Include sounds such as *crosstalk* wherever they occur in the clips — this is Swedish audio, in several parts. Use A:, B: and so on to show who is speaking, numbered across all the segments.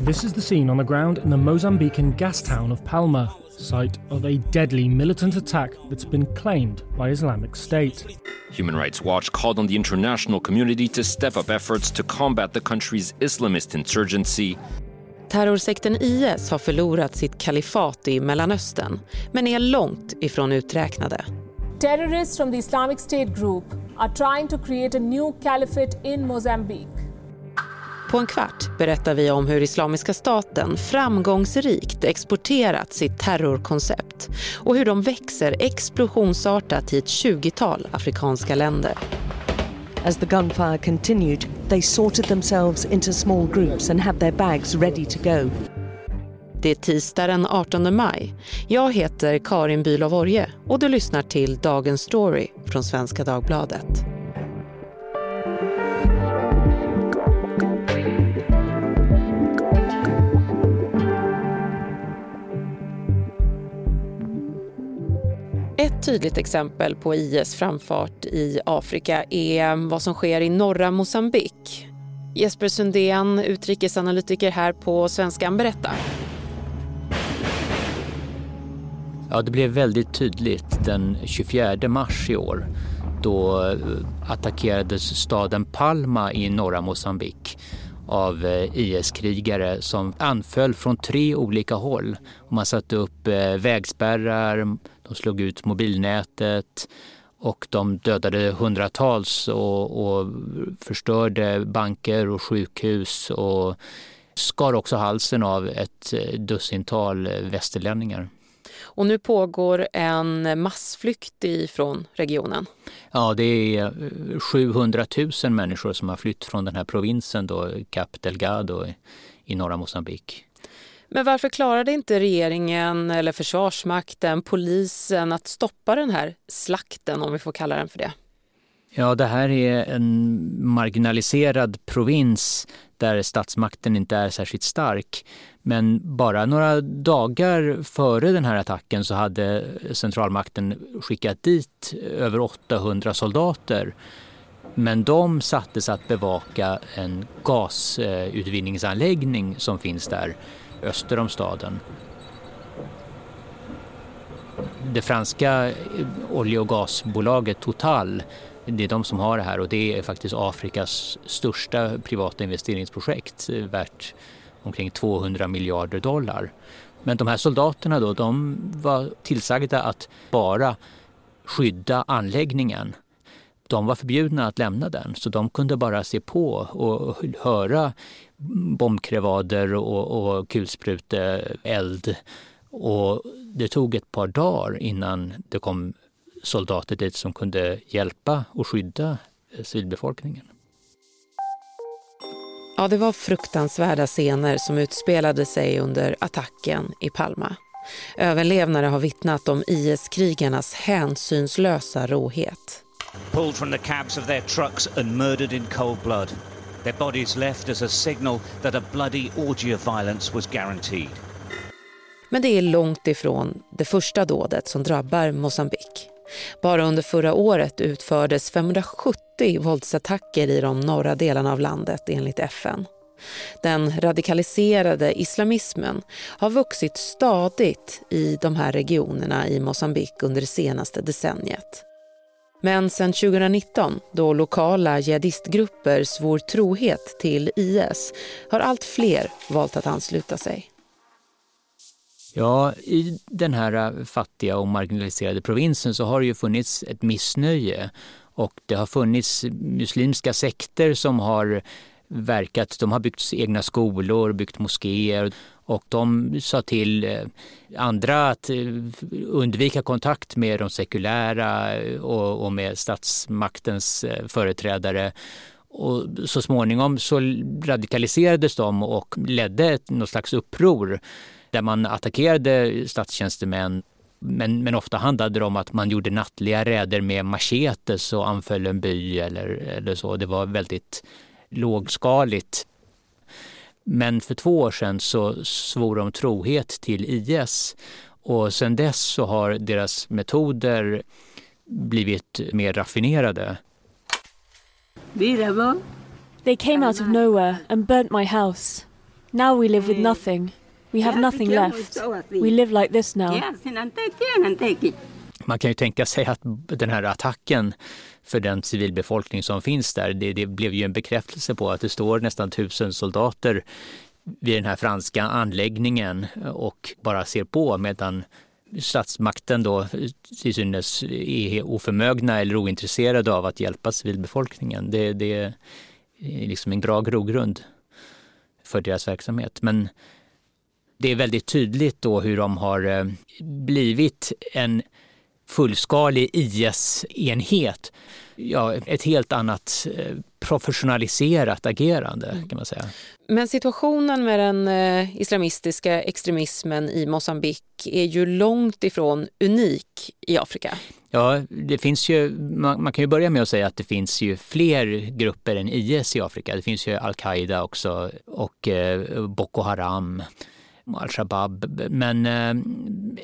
A: This is the scene on the ground in the Mozambican gas town of Palma, site of a deadly militant attack that's been claimed by Islamic State.
B: Human Rights Watch called on the international community to step up efforts to combat the country's Islamist insurgency.
C: Terrorsekten IS har förlorat sitt kalifat i Mellanöstern men är långt ifrån uträknade.
D: Terrorists from the Islamic State group are trying to create a new caliphate in Mozambique.
C: På en kvart berättar vi om hur Islamiska staten framgångsrikt exporterat sitt terrorkoncept och hur de växer explosionsartat i ett 20-tal afrikanska länder.
E: As the gunfire continued, they sorted themselves into small groups and had their bags ready to go.
C: Det är tisdag den 18 maj. Jag heter Karin Bülow Orje och du lyssnar till Dagens Story från Svenska Dagbladet. Ett tydligt exempel på IS framfart i Afrika är vad som sker i norra Mosambik. Jesper Sundén, utrikesanalytiker här på Svenskan, berätta.
F: Ja, det blev väldigt tydligt den 24 mars i år då eh, attackerades staden Palma i norra Mosambik av eh, IS-krigare som anföll från tre olika håll. Man satte upp eh, vägspärrar, de slog ut mobilnätet och de dödade hundratals och, och förstörde banker och sjukhus och skar också halsen av ett eh, dussintal västerlänningar.
C: Och nu pågår en massflykt ifrån regionen.
F: Ja, det är 700 000 människor som har flytt från den här provinsen, då, Cap Delgado i norra Mosambik.
C: Men varför klarade inte regeringen eller Försvarsmakten, polisen att stoppa den här slakten, om vi får kalla den för det?
F: Ja, det här är en marginaliserad provins där statsmakten inte är särskilt stark. Men bara några dagar före den här attacken så hade centralmakten skickat dit över 800 soldater. Men de sattes att bevaka en gasutvinningsanläggning som finns där öster om staden. Det franska olje och gasbolaget Total det är de som har det här och det är faktiskt Afrikas största privata investeringsprojekt eh, värt omkring 200 miljarder dollar. Men de här soldaterna då, de var tillsagda att bara skydda anläggningen. De var förbjudna att lämna den så de kunde bara se på och höra bombkrevader och, och kulspruteeld. Och det tog ett par dagar innan det kom soldater dit som kunde hjälpa och skydda civilbefolkningen.
C: Ja, det var fruktansvärda scener som utspelade sig under attacken i Palma. Överlevnare har vittnat om IS-krigarnas hänsynslösa råhet.
G: Pulled from the cabs of their trucks and murdered in cold blood. Their bodies left as a signal that a bloody orgy of violence was guaranteed.
C: Men det är långt ifrån det första dådet som drabbar Mosambik. Bara under förra året utfördes 570 våldsattacker i de norra delarna av landet enligt FN. Den radikaliserade islamismen har vuxit stadigt i de här regionerna i Mosambik under det senaste decenniet. Men sedan 2019, då lokala jihadistgrupper svor trohet till IS, har allt fler valt att ansluta sig.
F: Ja, i den här äh, fattiga och marginaliserade provinsen så har det ju funnits ett missnöje och det har funnits muslimska sekter som har verkat, de har byggt egna skolor, byggt moskéer och de sa till äh, andra att äh, undvika kontakt med de sekulära och, med statsmaktens företrädare. Och så småningom så radikaliserades de och ledde något slags uppror där man attackerade statstjänstemän men, men ofta handlade det om att man gjorde nattliga räder med machetes och anföll en by eller, eller så. Det var väldigt lågskaligt. Men för två år sedan så svor de trohet till IS och sedan dess så har deras metoder blivit mer raffinerade.
H: They came out of nowhere and burnt my house. Now we live with nothing. We have nothing left. We live like this now.
F: Man kan ju tänka sig att den här attacken för den civilbefolkning som finns där, det, det blev ju en bekräftelse på att det står nästan tusen soldater vid den här franska anläggningen och bara ser på medan statsmakten då till synes är oförmögna eller ointresserade av att hjälpa civilbefolkningen. Det, det är liksom en bra grogrund för deras verksamhet. Men det är väldigt tydligt då hur de har eh, blivit en fullskalig IS-enhet. Ja, ett helt annat eh, professionaliserat agerande mm. kan man säga.
C: Men situationen med den eh, islamistiska extremismen i Mosambik är ju långt ifrån unik i Afrika.
F: Ja, det finns ju, man, man, kan ju börja med att säga att det finns ju fler grupper än IS i Afrika. Det finns ju al-Qaida också och eh, Boko Haram al-Shabaab. Men eh,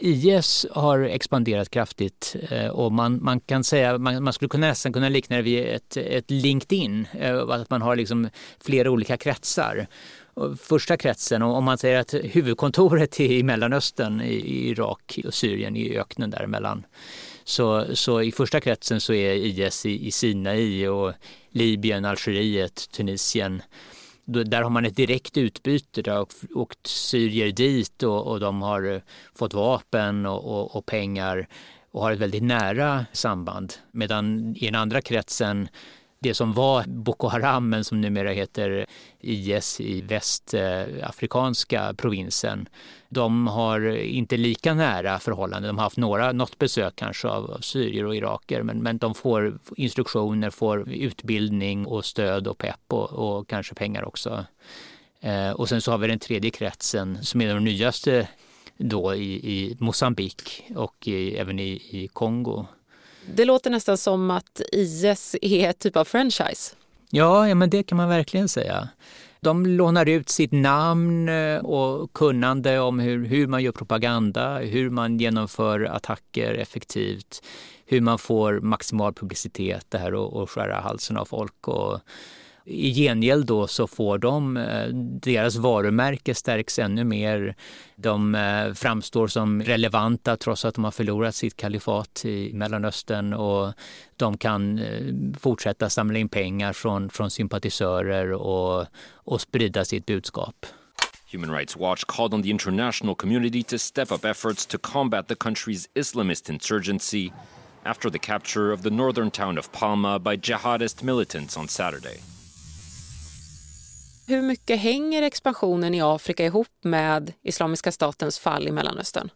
F: IS har expanderat kraftigt eh, och man, man kan säga, man, man skulle kunna nästan kunna likna det vid ett, ett LinkedIn, eh, att man har liksom flera olika kretsar. Första kretsen, om man säger att huvudkontoret är i Mellanöstern, i Irak och Syrien, i öknen däremellan. Så, så i första kretsen så är IS i, i Sinai och Libyen, Algeriet, Tunisien där har man ett direkt utbyte. Det har åkt syrier dit och, och de har eh, fått vapen och, och, och, pengar och har ett väldigt nära samband. Medan i den andra kretsen det som var Boko Haram men som numera heter IS i västafrikanska provinsen. De har inte lika nära förhållanden. De har haft några, något besök kanske av, syrier och iraker men, men de får instruktioner, får utbildning och stöd och pepp och, och kanske pengar också. Eh, och sen så har vi den tredje kretsen som är de nyaste då i, i Mosambik och i, även i, i Kongo.
C: Det låter nästan som att IS är ett typ av franchise.
F: Ja, ja men det kan man verkligen säga. De lånar ut sitt namn eh, och kunnande om hur, hur man gör propaganda, hur man genomför attacker effektivt, hur man får maximal publicitet det här och, och skära halsen av folk. Och, i gengäld då så får de, eh, deras varumärke stärks ännu mer. De eh, framstår som relevanta trots att de har förlorat sitt kalifat i Mellanöstern och de kan eh, fortsätta samla in pengar från, från sympatisörer och, och sprida sitt budskap.
B: Human Rights Watch called on the international community to step up efforts to combat the country's Islamist insurgency after the capture of the northern town of Palma by jihadist militants on Saturday.
C: Hur mycket hänger expansionen i Afrika ihop med Islamiska statens fall i Mellanöstern?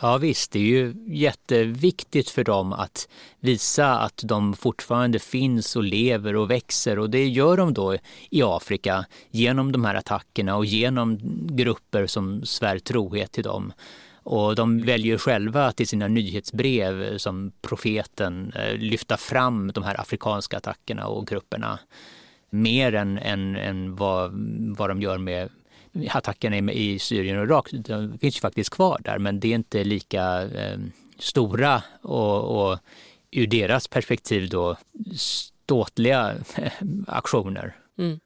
F: Ja visst, det är ju jätteviktigt för dem att visa att de fortfarande finns och lever och växer och det gör de då i Afrika genom de här attackerna och genom grupper som svär trohet till dem. Och de väljer själva att i sina nyhetsbrev som profeten eh, lyfta fram de här afrikanska attackerna och grupperna mer än, än, än vad, vad de gör med attackerna i Syrien och Irak. De finns ju faktiskt kvar där men det är inte lika eh, stora och, och ur deras perspektiv då ståtliga eh, aktioner. Mm.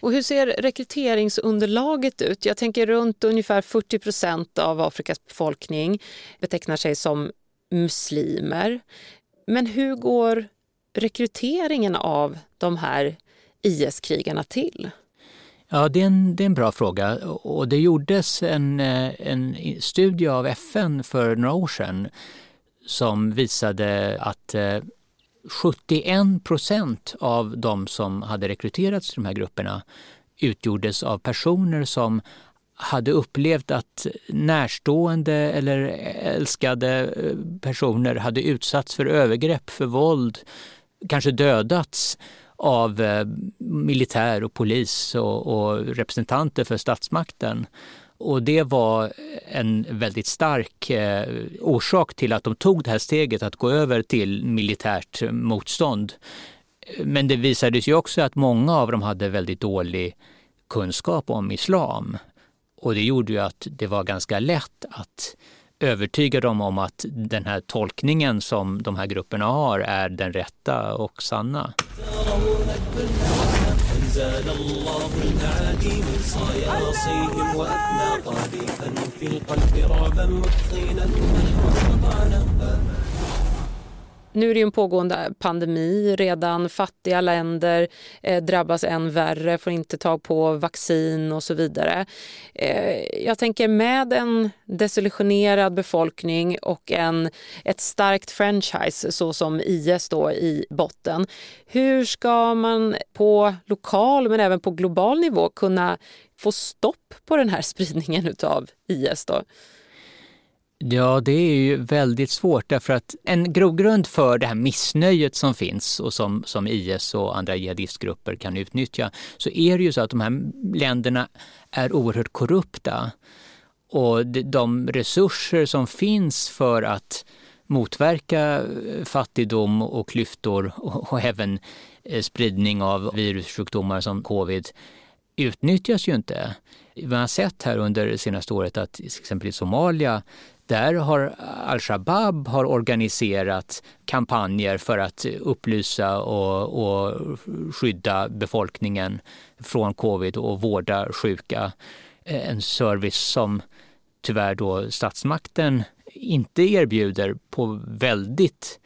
C: Och hur ser rekryteringsunderlaget ut? Jag tänker runt ungefär 40 procent av Afrikas befolkning betecknar sig som muslimer. Men hur går rekryteringen av de här IS-krigarna till?
F: Ja, det är, en, det är en bra fråga. Och det gjordes en, eh, en studie av FN för några år sedan som visade att eh, 71 procent av de som hade rekryterats till de här grupperna utgjordes av personer som hade upplevt att närstående eller älskade eh, personer hade utsatts för övergrepp, för våld, kanske dödats av eh, militär och polis och, och representanter för statsmakten. Och det var en väldigt stark eh, orsak till att de tog det här steget att gå över till militärt motstånd. Men det visade sig också att många av dem hade väldigt dålig kunskap om islam. Och det gjorde ju att det var ganska lätt att övertyga dem om att den här tolkningen som de här grupperna har är den rätta och sanna.
I: زال الله الهادي من صياصيهم وأثنى قاذفا في القلب رعبا متقينا
C: Nu är det ju en pågående pandemi redan. Fattiga länder eh, drabbas än värre, får inte tag på vaccin och så vidare. Eh, jag tänker med en desillusionerad befolkning och en, ett starkt franchise så som IS då i botten. Hur ska man på lokal men även på global nivå kunna få stopp på den här spridningen av IS då?
F: Ja, det är ju väldigt svårt därför att en grogrund för det här missnöjet som finns och som, som IS och andra jihadistgrupper kan utnyttja så är det ju så att de här länderna är oerhört korrupta. Och de resurser som finns för att motverka eh, fattigdom och klyftor *laughs* och, och även eh, spridning av virussjukdomar som covid utnyttjas ju inte. Vi har sett här under det senaste året att till exempel i Somalia där har al-Shabab har organiserat kampanjer för att upplysa och, och skydda befolkningen från covid och vårda sjuka. Eh, en service som tyvärr då statsmakten inte erbjuder på väldigt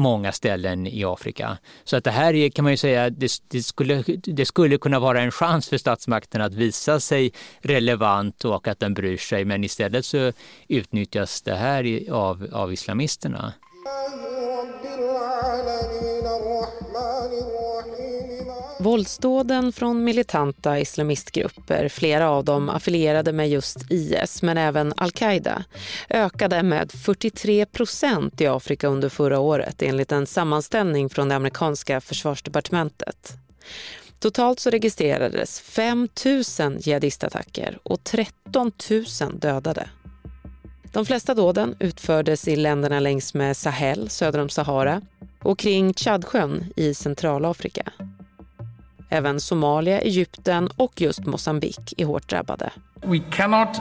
F: många ställen i Afrika. Så att det här är, kan man ju säga, det, det, skulle, det skulle kunna vara en chans för statsmakten att visa sig relevant och att den bryr sig. Men istället så utnyttjas det här av, av islamisterna.
C: Våldsdåden från militanta islamistgrupper, flera av dem affilierade med just IS men även al-Qaida, ökade med 43 procent i Afrika under förra året enligt en sammanställning från det amerikanska försvarsdepartementet. Totalt så registrerades 5 000 jihadistattacker och 13 000 dödade. De flesta dåden utfördes i länderna längs med Sahel söder om Sahara och kring Tchadsjön i Centralafrika. Även Somalia, Egypten och just Mosambik är hårt drabbade.
J: We cannot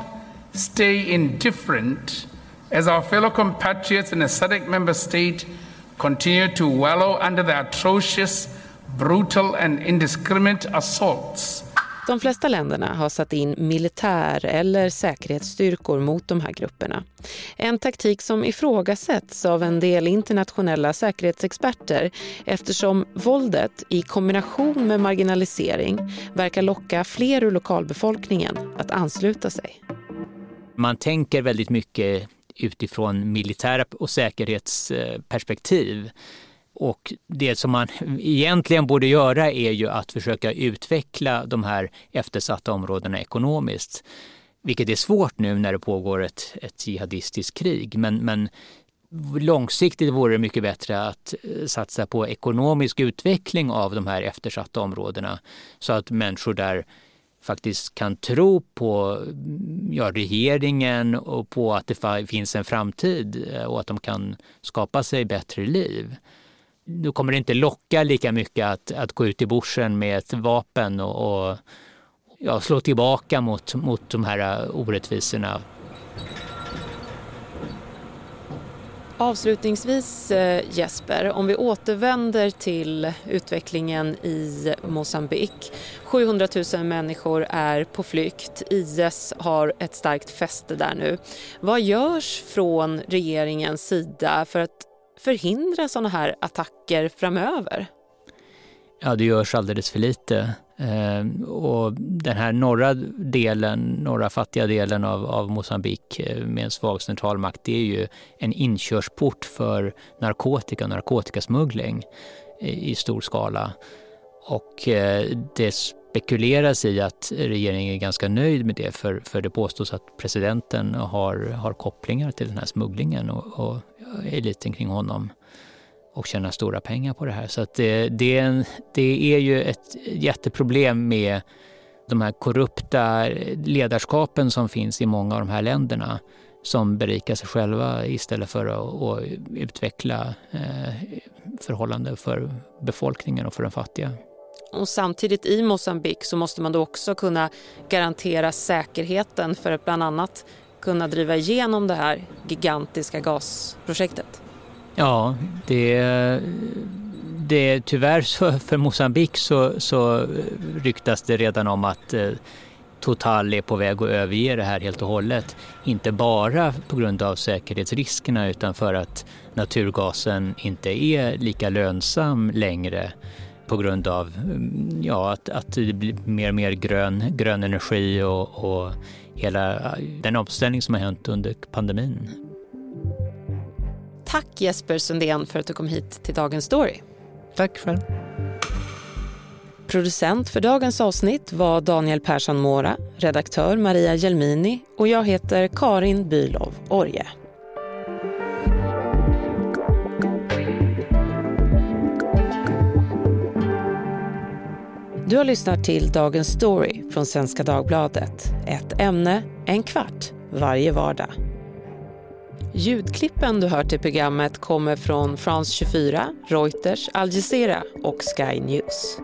J: stay indifferent as our fellow compatriots in a SADC member state continue to wallow under the atrocious, brutal and indiscriminate assaults
C: de flesta länderna har satt in militär eller säkerhetsstyrkor mot de här grupperna. En taktik som ifrågasätts av en del internationella säkerhetsexperter eftersom våldet i kombination med marginalisering verkar locka fler ur lokalbefolkningen att ansluta sig.
F: Man tänker väldigt mycket utifrån militära och säkerhetsperspektiv. Och det som man egentligen borde göra är ju att försöka utveckla de här eftersatta områdena ekonomiskt. Vilket är svårt nu när det pågår ett, ett jihadistiskt krig. Men, men långsiktigt vore det mycket bättre att eh, satsa på ekonomisk utveckling av de här eftersatta områdena så att människor där faktiskt kan tro på mm, ja, regeringen och på att det finns en framtid eh, och att de kan skapa sig bättre liv då kommer det inte locka lika mycket att, att gå ut i borsen med ett vapen och, och ja, slå tillbaka mot, mot de här äh, orättvisorna.
C: Avslutningsvis äh, Jesper, om vi återvänder till utvecklingen i Mosambik. 700 000 människor är på flykt. IS har ett starkt fäste där nu. Vad görs från regeringens sida för att förhindra sådana här attacker framöver?
F: Ja, det görs alldeles för lite. Eh, och den här norra delen, norra fattiga delen av, av Mosambik eh, med en svag centralmakt, det är ju en inkörsport för narkotika och narkotikasmuggling eh, i, stor skala. Och det spekuleras i att regeringen är ganska nöjd med det för, för det påstås att presidenten har, har kopplingar till den här smugglingen och, och Eh, eliten kring honom och tjänar stora pengar på det här. Så det, det, är en, det är ju ett jätteproblem med de här korrupta ledarskapen som finns i många av de här länderna som berikar sig själva istället för att, att utveckla eh, förhållanden för befolkningen och för den fattiga.
C: Och samtidigt i Mosambik så måste man då också kunna garantera säkerheten för att bland annat kunna driva igenom det här gigantiska gasprojektet.
F: Ja, det, det, tyvärr så, för Mosambik så, så ryktas det redan om att eh, Total är på väg att överge det här helt och hållet. Inte bara på grund av säkerhetsriskerna utan för att naturgasen inte är lika lönsam längre på grund av mm, ja, att, att det blir mer och mer grön, grön energi och, och hela den omställning som har hänt under pandemin.
C: Tack Jesper Sundén för att du kom hit till Dagens Story.
F: Tack själv.
C: Producent för dagens avsnitt var Daniel Persson Mora, redaktör Maria Gelmini och jag heter Karin Bylov Orje. Du har lyssnat till Dagens Story från Svenska Dagbladet. Ett ämne, en kvart, varje vardag. Ljudklippen du hör till programmet kommer från France 24, Reuters, Al Jazeera och Sky News.